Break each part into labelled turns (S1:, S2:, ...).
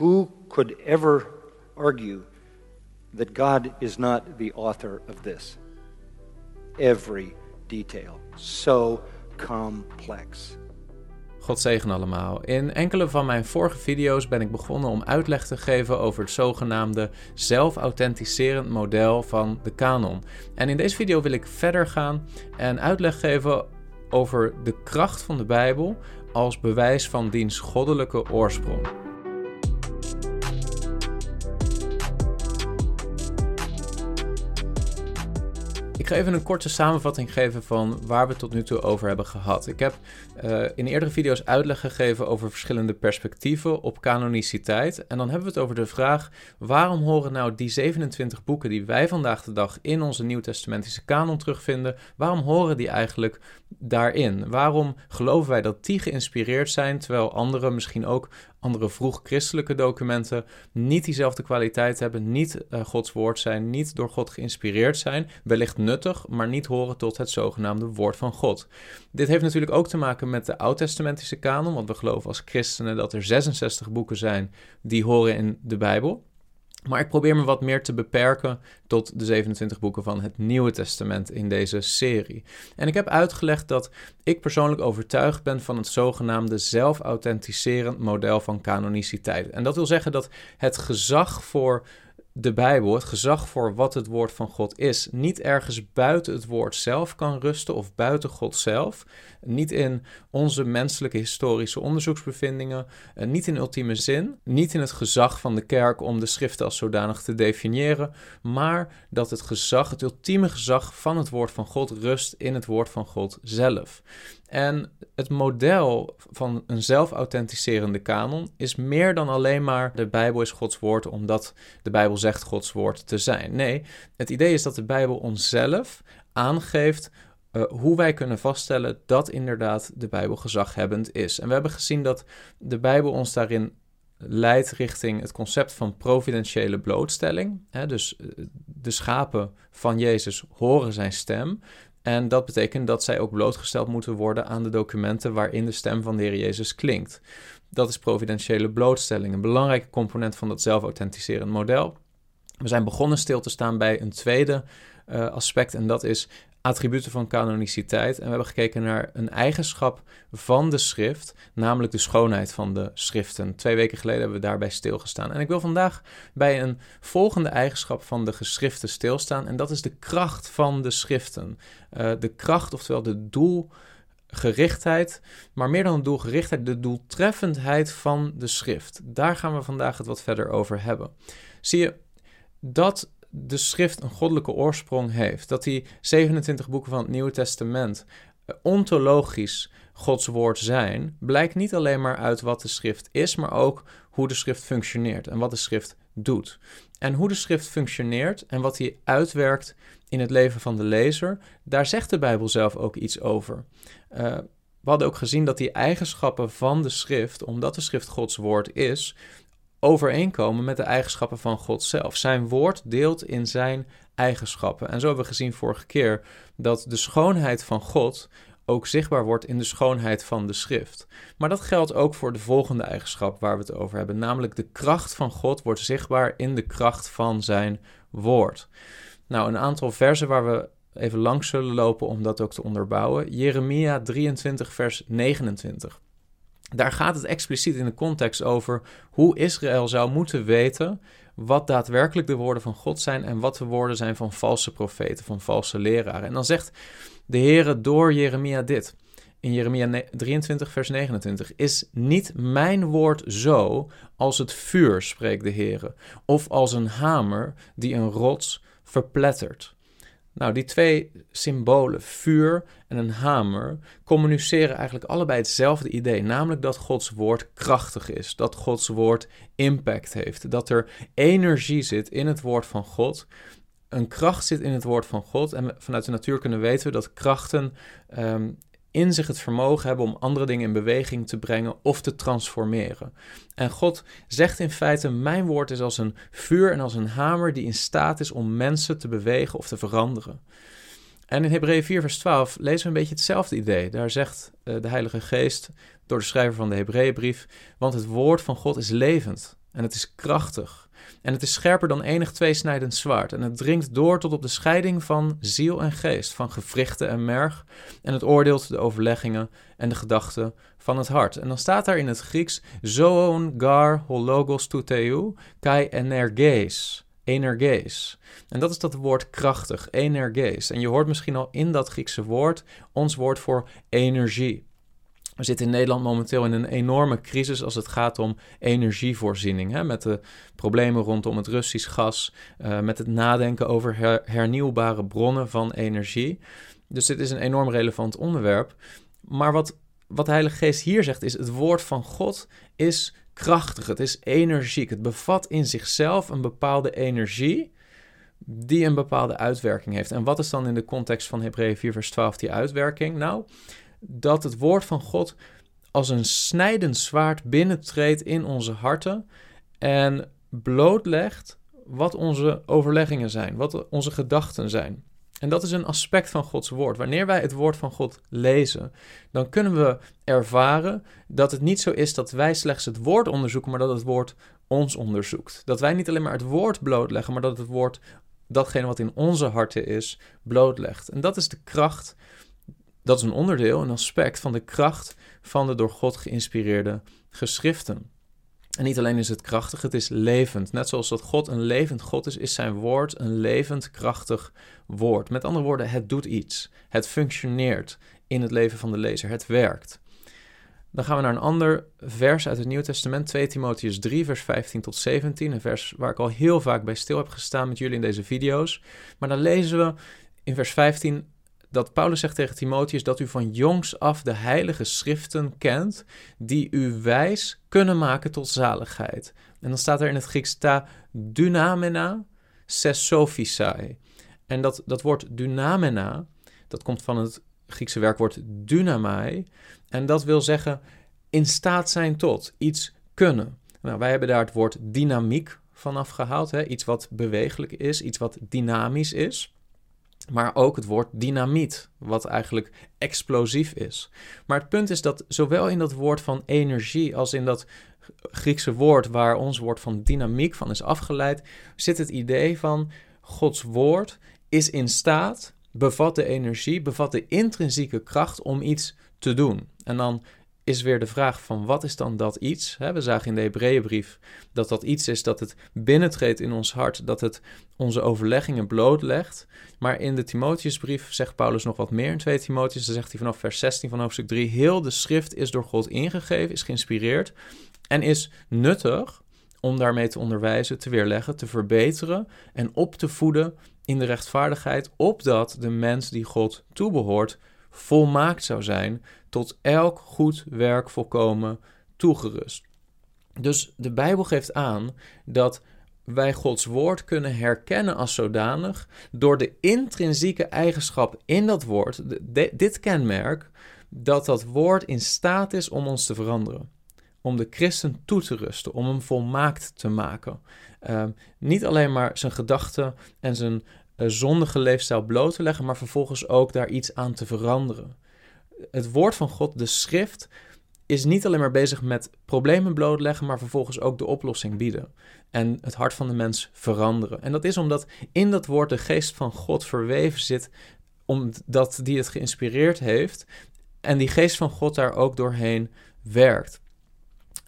S1: Who could ever argue that God is not the author of this? Every detail. So complex.
S2: God zegen allemaal. In enkele van mijn vorige video's ben ik begonnen om uitleg te geven over het zogenaamde zelfauthenticerend model van de kanon. En in deze video wil ik verder gaan en uitleg geven over de kracht van de Bijbel als bewijs van diens goddelijke oorsprong. Ga even een korte samenvatting geven van waar we tot nu toe over hebben gehad. Ik heb uh, in eerdere video's uitleg gegeven over verschillende perspectieven op canoniciteit. En dan hebben we het over de vraag: waarom horen nou die 27 boeken die wij vandaag de dag in onze Nieuwtestamentische kanon terugvinden, waarom horen die eigenlijk daarin? Waarom geloven wij dat die geïnspireerd zijn, terwijl andere misschien ook andere vroeg-christelijke documenten niet diezelfde kwaliteit hebben, niet uh, Gods woord zijn, niet door God geïnspireerd zijn, wellicht nuttig, maar niet horen tot het zogenaamde woord van God. Dit heeft natuurlijk ook te maken met de oud-testamentische kanon, want we geloven als christenen dat er 66 boeken zijn die horen in de Bijbel. Maar ik probeer me wat meer te beperken tot de 27 boeken van het Nieuwe Testament in deze serie. En ik heb uitgelegd dat ik persoonlijk overtuigd ben van het zogenaamde zelfauthenticerend model van canoniciteit. En dat wil zeggen dat het gezag voor de Bijbel, het gezag voor wat het woord van God is, niet ergens buiten het woord zelf kan rusten of buiten God zelf, niet in onze menselijke historische onderzoeksbevindingen, eh, niet in ultieme zin, niet in het gezag van de kerk om de schriften als zodanig te definiëren, maar dat het gezag, het ultieme gezag van het woord van God rust in het woord van God zelf. En het model van een zelfauthenticerende kanon is meer dan alleen maar de Bijbel is Gods woord omdat de Bijbel zegt Gods woord te zijn. Nee, het idee is dat de Bijbel onszelf aangeeft uh, hoe wij kunnen vaststellen dat inderdaad de Bijbel gezaghebbend is. En we hebben gezien dat de Bijbel ons daarin leidt richting het concept van providentiële blootstelling. Hè, dus uh, de schapen van Jezus horen zijn stem. En dat betekent dat zij ook blootgesteld moeten worden aan de documenten waarin de stem van de Heer Jezus klinkt. Dat is providentiële blootstelling, een belangrijke component van dat zelfauthenticerend model. We zijn begonnen stil te staan bij een tweede uh, aspect en dat is attributen van canoniciteit. En we hebben gekeken naar een eigenschap van de schrift, namelijk de schoonheid van de schriften. Twee weken geleden hebben we daarbij stilgestaan. En ik wil vandaag bij een volgende eigenschap van de geschriften stilstaan. En dat is de kracht van de schriften. Uh, de kracht, oftewel de doelgerichtheid, maar meer dan doelgerichtheid, de doeltreffendheid van de schrift. Daar gaan we vandaag het wat verder over hebben. Zie je dat de schrift een goddelijke oorsprong heeft. Dat die 27 boeken van het Nieuwe Testament eh, ontologisch Gods woord zijn, blijkt niet alleen maar uit wat de schrift is, maar ook hoe de schrift functioneert en wat de schrift doet. En hoe de schrift functioneert en wat die uitwerkt in het leven van de lezer, daar zegt de Bijbel zelf ook iets over. Uh, we hadden ook gezien dat die eigenschappen van de schrift, omdat de schrift Gods woord is, overeenkomen met de eigenschappen van God zelf. Zijn woord deelt in zijn eigenschappen. En zo hebben we gezien vorige keer dat de schoonheid van God ook zichtbaar wordt in de schoonheid van de schrift. Maar dat geldt ook voor de volgende eigenschap waar we het over hebben, namelijk de kracht van God wordt zichtbaar in de kracht van zijn woord. Nou, een aantal versen waar we even langs zullen lopen om dat ook te onderbouwen. Jeremia 23, vers 29. Daar gaat het expliciet in de context over hoe Israël zou moeten weten wat daadwerkelijk de woorden van God zijn en wat de woorden zijn van valse profeten, van valse leraren. En dan zegt de Heere door Jeremia dit. In Jeremia 23, vers 29. Is niet mijn woord zo als het vuur, spreekt de Heere, of als een hamer die een rots verplettert? Nou, die twee symbolen, vuur en een hamer, communiceren eigenlijk allebei hetzelfde idee, namelijk dat Gods woord krachtig is, dat Gods woord impact heeft, dat er energie zit in het woord van God, een kracht zit in het woord van God. En vanuit de natuur kunnen weten dat krachten um, in zich het vermogen hebben om andere dingen in beweging te brengen of te transformeren. En God zegt in feite: Mijn woord is als een vuur en als een hamer die in staat is om mensen te bewegen of te veranderen. En in Hebreeën 4, vers 12 lezen we een beetje hetzelfde idee. Daar zegt uh, de Heilige Geest door de schrijver van de Hebreeënbrief: Want het woord van God is levend en het is krachtig. En het is scherper dan enig tweesnijdend zwaard. En het dringt door tot op de scheiding van ziel en geest, van gewrichten en merg. En het oordeelt de overleggingen en de gedachten van het hart. En dan staat daar in het Grieks zoon gar hologos tuteu kai energees. Energees. En dat is dat woord krachtig, energees. En je hoort misschien al in dat Griekse woord ons woord voor energie. We zitten in Nederland momenteel in een enorme crisis als het gaat om energievoorziening. Hè? Met de problemen rondom het Russisch gas, uh, met het nadenken over hernieuwbare bronnen van energie. Dus dit is een enorm relevant onderwerp. Maar wat, wat de Heilige Geest hier zegt is: het woord van God is krachtig, het is energiek. Het bevat in zichzelf een bepaalde energie die een bepaalde uitwerking heeft. En wat is dan in de context van Hebreeën 4, vers 12 die uitwerking? Nou, dat het woord van God als een snijdend zwaard binnentreedt in onze harten en blootlegt wat onze overleggingen zijn, wat onze gedachten zijn. En dat is een aspect van Gods woord. Wanneer wij het woord van God lezen, dan kunnen we ervaren dat het niet zo is dat wij slechts het woord onderzoeken, maar dat het woord ons onderzoekt. Dat wij niet alleen maar het woord blootleggen, maar dat het woord datgene wat in onze harten is, blootlegt. En dat is de kracht dat is een onderdeel, een aspect van de kracht van de door God geïnspireerde geschriften. En niet alleen is het krachtig, het is levend. Net zoals dat God een levend God is, is zijn woord een levend, krachtig woord. Met andere woorden, het doet iets. Het functioneert in het leven van de lezer. Het werkt. Dan gaan we naar een ander vers uit het Nieuwe Testament, 2 Timotheus 3, vers 15 tot 17. Een vers waar ik al heel vaak bij stil heb gestaan met jullie in deze video's. Maar dan lezen we in vers 15 dat Paulus zegt tegen Timotheus dat u van jongs af de heilige schriften kent, die u wijs kunnen maken tot zaligheid. En dan staat er in het Grieks ta dynamena sesophisai. En dat, dat woord dynamena, dat komt van het Griekse werkwoord dynamai. En dat wil zeggen in staat zijn tot, iets kunnen. Nou, wij hebben daar het woord dynamiek van afgehaald. Hè? Iets wat bewegelijk is, iets wat dynamisch is maar ook het woord dynamiet, wat eigenlijk explosief is. Maar het punt is dat zowel in dat woord van energie als in dat Griekse woord waar ons woord van dynamiek van is afgeleid, zit het idee van Gods woord is in staat, bevat de energie, bevat de intrinsieke kracht om iets te doen. En dan is weer de vraag van wat is dan dat iets? we zagen in de Hebreeënbrief dat dat iets is dat het binnentreedt in ons hart, dat het onze overleggingen blootlegt. Maar in de Timotheusbrief zegt Paulus nog wat meer in 2 Timotheus. Dan zegt hij vanaf vers 16 van hoofdstuk 3, heel de schrift is door God ingegeven, is geïnspireerd en is nuttig om daarmee te onderwijzen, te weerleggen, te verbeteren en op te voeden in de rechtvaardigheid, opdat de mens die God toebehoort volmaakt zou zijn, tot elk goed werk volkomen toegerust. Dus de Bijbel geeft aan dat wij Gods woord kunnen herkennen als zodanig door de intrinsieke eigenschap in dat woord, dit kenmerk, dat dat woord in staat is om ons te veranderen. Om de christen toe te rusten, om hem volmaakt te maken. Ehm, niet alleen maar zijn gedachten en zijn zondige leefstijl bloot te leggen, maar vervolgens ook daar iets aan te veranderen. Het woord van God, de schrift, is niet alleen maar bezig met problemen blootleggen, maar vervolgens ook de oplossing bieden. En het hart van de mens veranderen. En dat is omdat in dat woord de geest van God verweven zit, omdat die het geïnspireerd heeft. En die geest van God daar ook doorheen werkt.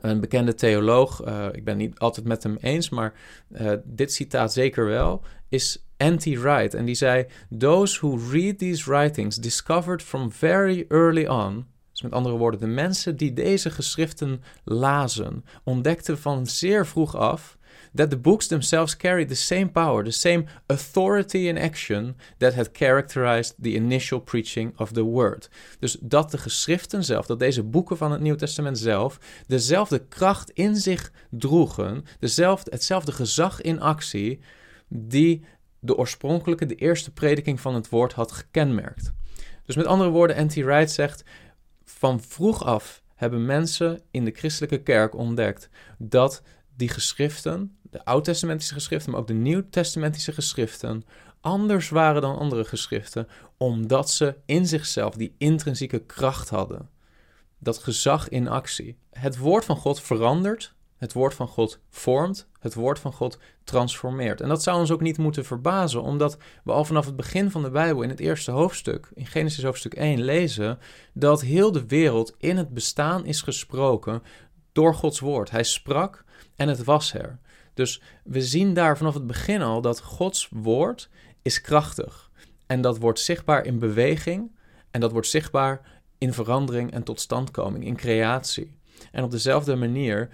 S2: Een bekende theoloog, uh, ik ben niet altijd met hem eens, maar uh, dit citaat zeker wel, is Anti Wright. En die zei: Those who read these writings discovered from very early on. Dus met andere woorden, de mensen die deze geschriften lazen, ontdekten van zeer vroeg af that the books themselves carry the same power, the same authority in action that had characterized the initial preaching of the word. Dus dat de geschriften zelf, dat deze boeken van het Nieuw Testament zelf, dezelfde kracht in zich droegen, dezelfde, hetzelfde gezag in actie, die de oorspronkelijke, de eerste prediking van het woord had gekenmerkt. Dus met andere woorden, N.T. Wright zegt: van vroeg af hebben mensen in de christelijke kerk ontdekt dat die geschriften, de oud-testamentische geschriften, maar ook de nieuw-testamentische geschriften, anders waren dan andere geschriften, omdat ze in zichzelf die intrinsieke kracht hadden. Dat gezag in actie. Het woord van God verandert Het woord van God vormt, het woord van God transformeert. En dat zou ons ook niet moeten verbazen, omdat we al vanaf het begin van de Bijbel, in het eerste hoofdstuk, in Genesis hoofdstuk 1, lezen dat heel de wereld in het bestaan is gesproken door Gods woord. Hij sprak en het was er. Dus we zien daar vanaf het begin al dat Gods woord is krachtig. En dat wordt zichtbaar in beweging en dat wordt zichtbaar in verandering en totstandkoming, in creatie. En op dezelfde manier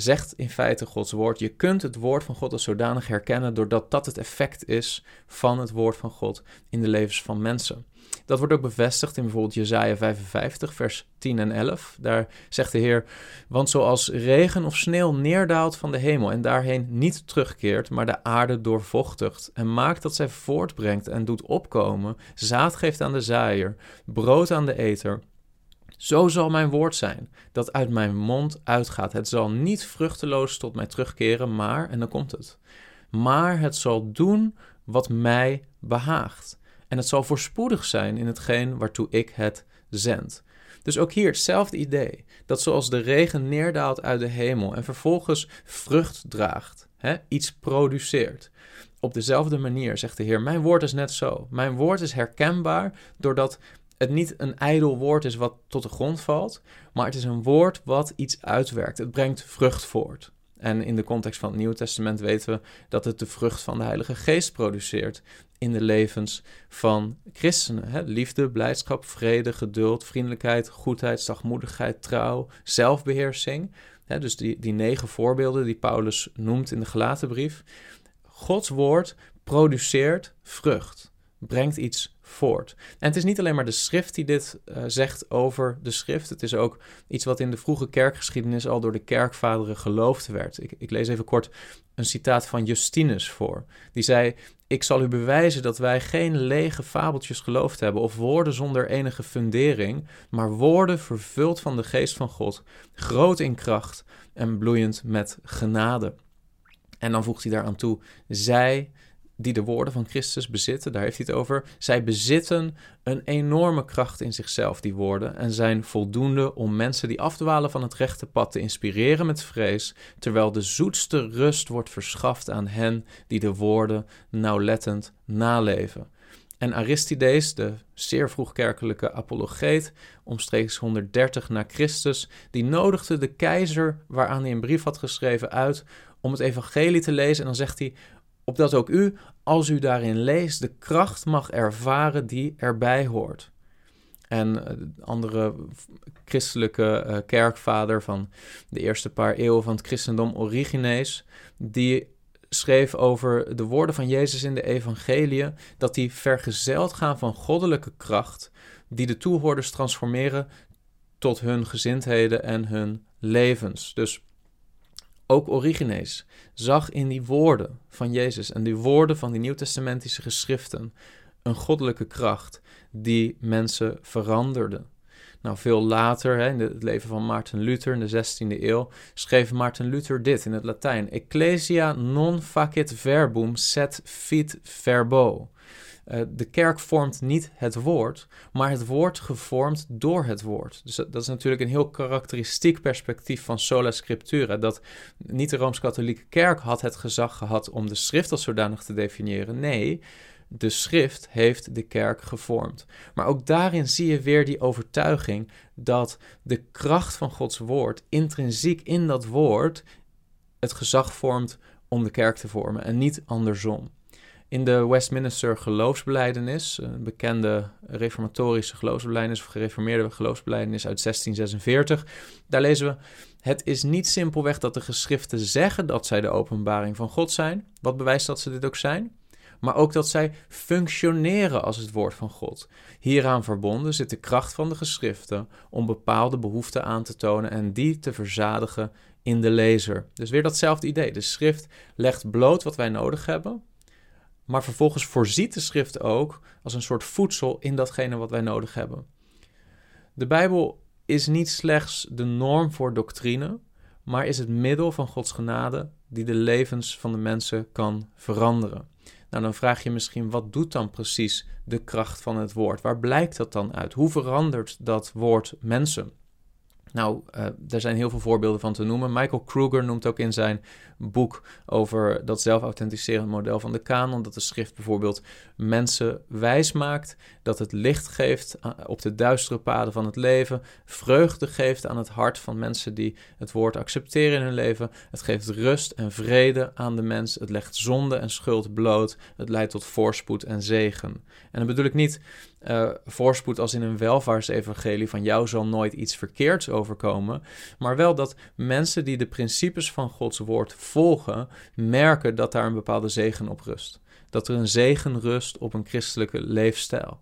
S2: zegt in feite Gods woord: je kunt het woord van God als zodanig herkennen doordat dat het effect is van het woord van God in de levens van mensen. Dat wordt ook bevestigd in bijvoorbeeld Jesaja 55, vers 10 en 11. Daar zegt de Heer, want zoals regen of sneeuw neerdaalt van de hemel en daarheen niet terugkeert, maar de aarde doorvochtigt en maakt dat zij voortbrengt en doet opkomen, zaad geeft aan de zaaier, brood aan de eter, zo zal mijn woord zijn, dat uit mijn mond uitgaat. Het zal niet vruchteloos tot mij terugkeren, maar, en dan komt het, maar het zal doen wat mij behaagt. En het zal voorspoedig zijn in hetgeen waartoe ik het zend. Dus ook hier hetzelfde idee. Dat zoals de regen neerdaalt uit de hemel en vervolgens vrucht draagt, hè, iets produceert. Op dezelfde manier zegt de Heer: Mijn woord is net zo. Mijn woord is herkenbaar doordat het niet een ijdel woord is wat tot de grond valt, maar het is een woord wat iets uitwerkt. Het brengt vrucht voort. En in de context van het Nieuwe Testament weten we dat het de vrucht van de Heilige Geest produceert in de levens van christenen. Hè? Liefde, blijdschap, vrede, geduld, vriendelijkheid, goedheid, zachtmoedigheid, trouw, zelfbeheersing. Hè? Dus die, die negen voorbeelden die Paulus noemt in de Galatenbrief. Gods woord produceert vrucht, brengt iets En het is niet alleen maar de schrift die dit uh, zegt over de schrift. Het is ook iets wat in de vroege kerkgeschiedenis al door de kerkvaderen geloofd werd. Ik, ik lees even kort een citaat van Justinus voor. Die zei: Ik zal u bewijzen dat wij geen lege fabeltjes geloofd hebben of woorden zonder enige fundering, maar woorden vervuld van de geest van God, groot in kracht en bloeiend met genade. En dan voegt hij daaraan toe: Zij die de woorden van Christus bezitten, daar heeft hij het over. Zij bezitten een enorme kracht in zichzelf, die woorden, en zijn voldoende om mensen die afdwalen van het rechte pad te inspireren met vrees, terwijl de zoetste rust wordt verschaft aan hen die de woorden nauwlettend naleven. En Aristides, de zeer vroegkerkelijke apologeet, omstreeks 130 na Christus, die nodigde de keizer waaraan hij een brief had geschreven uit om het evangelie te lezen. En dan zegt hij: opdat ook u, als u daarin leest, de kracht mag ervaren die erbij hoort. En eh, andere christelijke uh, kerkvader van de eerste paar eeuwen van het christendom, Origenes, die schreef over de woorden van Jezus in de evangelie, dat die vergezeld gaan van goddelijke kracht, die de toehoorders transformeren tot hun gezindheden en hun levens. Dus ook Origenes zag in die woorden van Jezus en die woorden van die nieuwtestamentische geschriften een goddelijke kracht die mensen veranderde. Nou, veel later, hè, in het leven van Maarten Luther in de 16e eeuw, schreef Maarten Luther dit in het Latijn: Ecclesia non facit verbum set fit verbo. Uh, de kerk vormt niet het woord, maar het woord gevormd door het woord. Dus dat, is natuurlijk een heel karakteristiek perspectief van sola scriptura. Dat niet de Rooms-Katholieke Kerk had het gezag gehad om de schrift als zodanig te definiëren. Nee, de schrift heeft de kerk gevormd. Maar ook daarin zie je weer die overtuiging dat de kracht van Gods woord intrinsiek in dat woord het gezag vormt om de kerk te vormen en niet andersom. In de Westminster geloofsbeleidenis, een bekende reformatorische geloofsbeleidenis of gereformeerde geloofsbeleidenis uit 1646, daar lezen we: Het is niet simpelweg dat de geschriften zeggen dat zij de openbaring van God zijn, wat bewijst dat ze dit ook zijn, maar ook dat zij functioneren als het woord van God. Hieraan verbonden zit de kracht van de geschriften om bepaalde behoeften aan te tonen en die te verzadigen in de lezer. Dus weer datzelfde idee. De schrift legt bloot wat wij nodig hebben maar vervolgens voorziet de schrift ook als een soort voedsel in datgene wat wij nodig hebben. De Bijbel is niet slechts de norm voor doctrine, maar is het middel van Gods genade die de levens van de mensen kan veranderen. Nou, dan vraag je misschien, wat doet dan precies de kracht van het woord? Waar blijkt dat dan uit? Hoe verandert dat woord mensen? Nou, uh, er zijn heel veel voorbeelden van te noemen. Michael Kruger noemt ook in zijn boek over dat zelfauthenticerend model van de kanon, dat de schrift bijvoorbeeld mensen wijs maakt, dat het licht geeft op de duistere paden van het leven, vreugde geeft aan het hart van mensen die het woord accepteren in hun leven, het geeft rust en vrede aan de mens, het legt zonde en schuld bloot, het leidt tot voorspoed en zegen. En dan bedoel ik niet uh, voorspoed als in een welvaartsevangelie van jou zal nooit iets verkeerds overkomen, maar wel dat mensen die de principes van Gods woord volgen, merken dat daar een bepaalde zegen op rust. Dat er een zegen rust op een christelijke leefstijl.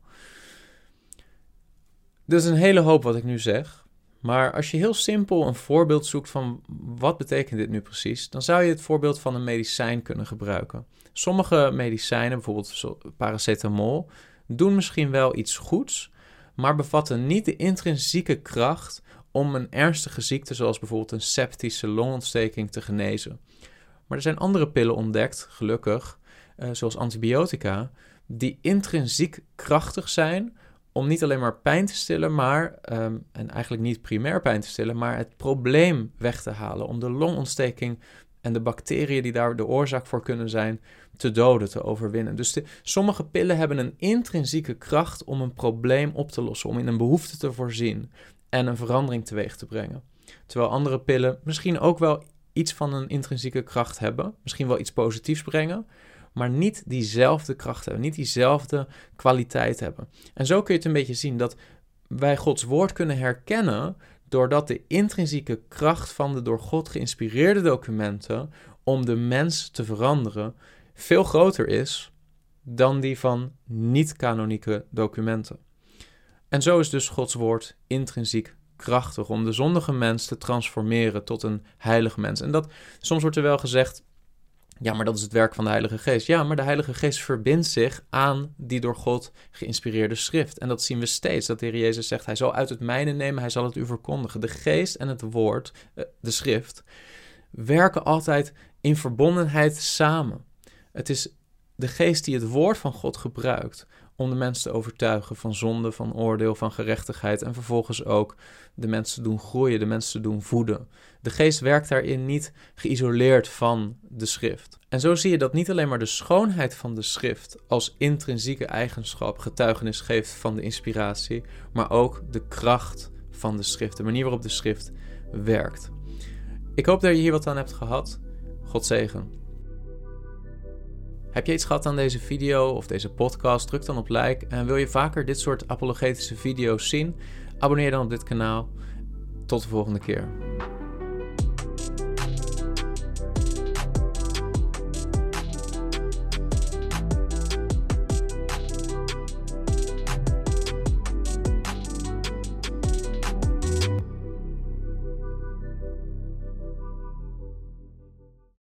S2: Dus een hele hoop wat ik nu zeg. Maar als je heel simpel een voorbeeld zoekt van wat betekent dit nu precies, dan zou je het voorbeeld van een medicijn kunnen gebruiken. Sommige medicijnen, bijvoorbeeld paracetamol, doen misschien wel iets goeds, maar bevatten niet de intrinsieke kracht om een ernstige ziekte, zoals bijvoorbeeld een septische longontsteking, te genezen. Maar er zijn andere pillen ontdekt, gelukkig, uh, zoals antibiotica, die intrinsiek krachtig zijn om niet alleen maar pijn te stillen, maar, um, en eigenlijk niet primair pijn te stillen, maar het probleem weg te halen, om de longontsteking en de bacteriën die daar de oorzaak voor kunnen zijn, te doden, te overwinnen. Dus sommige pillen hebben een intrinsieke kracht om een probleem op te lossen, om in een behoefte te voorzien en een verandering teweeg te brengen. Terwijl andere pillen misschien ook wel iets van een intrinsieke kracht hebben, misschien wel iets positiefs brengen, maar niet diezelfde kracht hebben, niet diezelfde kwaliteit hebben. En zo kun je het een beetje zien dat wij Gods woord kunnen herkennen doordat de intrinsieke kracht van de door God geïnspireerde documenten om de mens te veranderen veel groter is dan die van niet-kanonieke documenten. En zo is dus Gods woord intrinsiek krachtig om de zondige mens te transformeren tot een heilig mens. En dat soms wordt er wel gezegd, ja, maar dat is het werk van de Heilige Geest. Ja, maar de Heilige Geest verbindt zich aan die door God geïnspireerde schrift. En dat zien we steeds. Dat de Heer Jezus zegt, hij zal uit het mijne nemen, hij zal het u verkondigen. De Geest en het woord, eh, de schrift, werken altijd in verbondenheid samen. Het is de Geest die het woord van God gebruikt om de mensen te overtuigen van zonde, van oordeel, van gerechtigheid en vervolgens ook de mensen doen groeien, de mensen doen voeden. De geest werkt daarin niet geïsoleerd van de schrift. En zo zie je dat niet alleen maar de schoonheid van de schrift als intrinsieke eigenschap getuigenis geeft van de inspiratie, maar ook de kracht van de schrift, de manier waarop de schrift werkt. Ik hoop dat je hier wat aan hebt gehad. God zegen. Heb je iets gehad aan deze video of deze podcast? Druk dan op like. En wil je vaker dit soort apologetische video's zien? Abonneer dan op dit kanaal. Tot de volgende keer.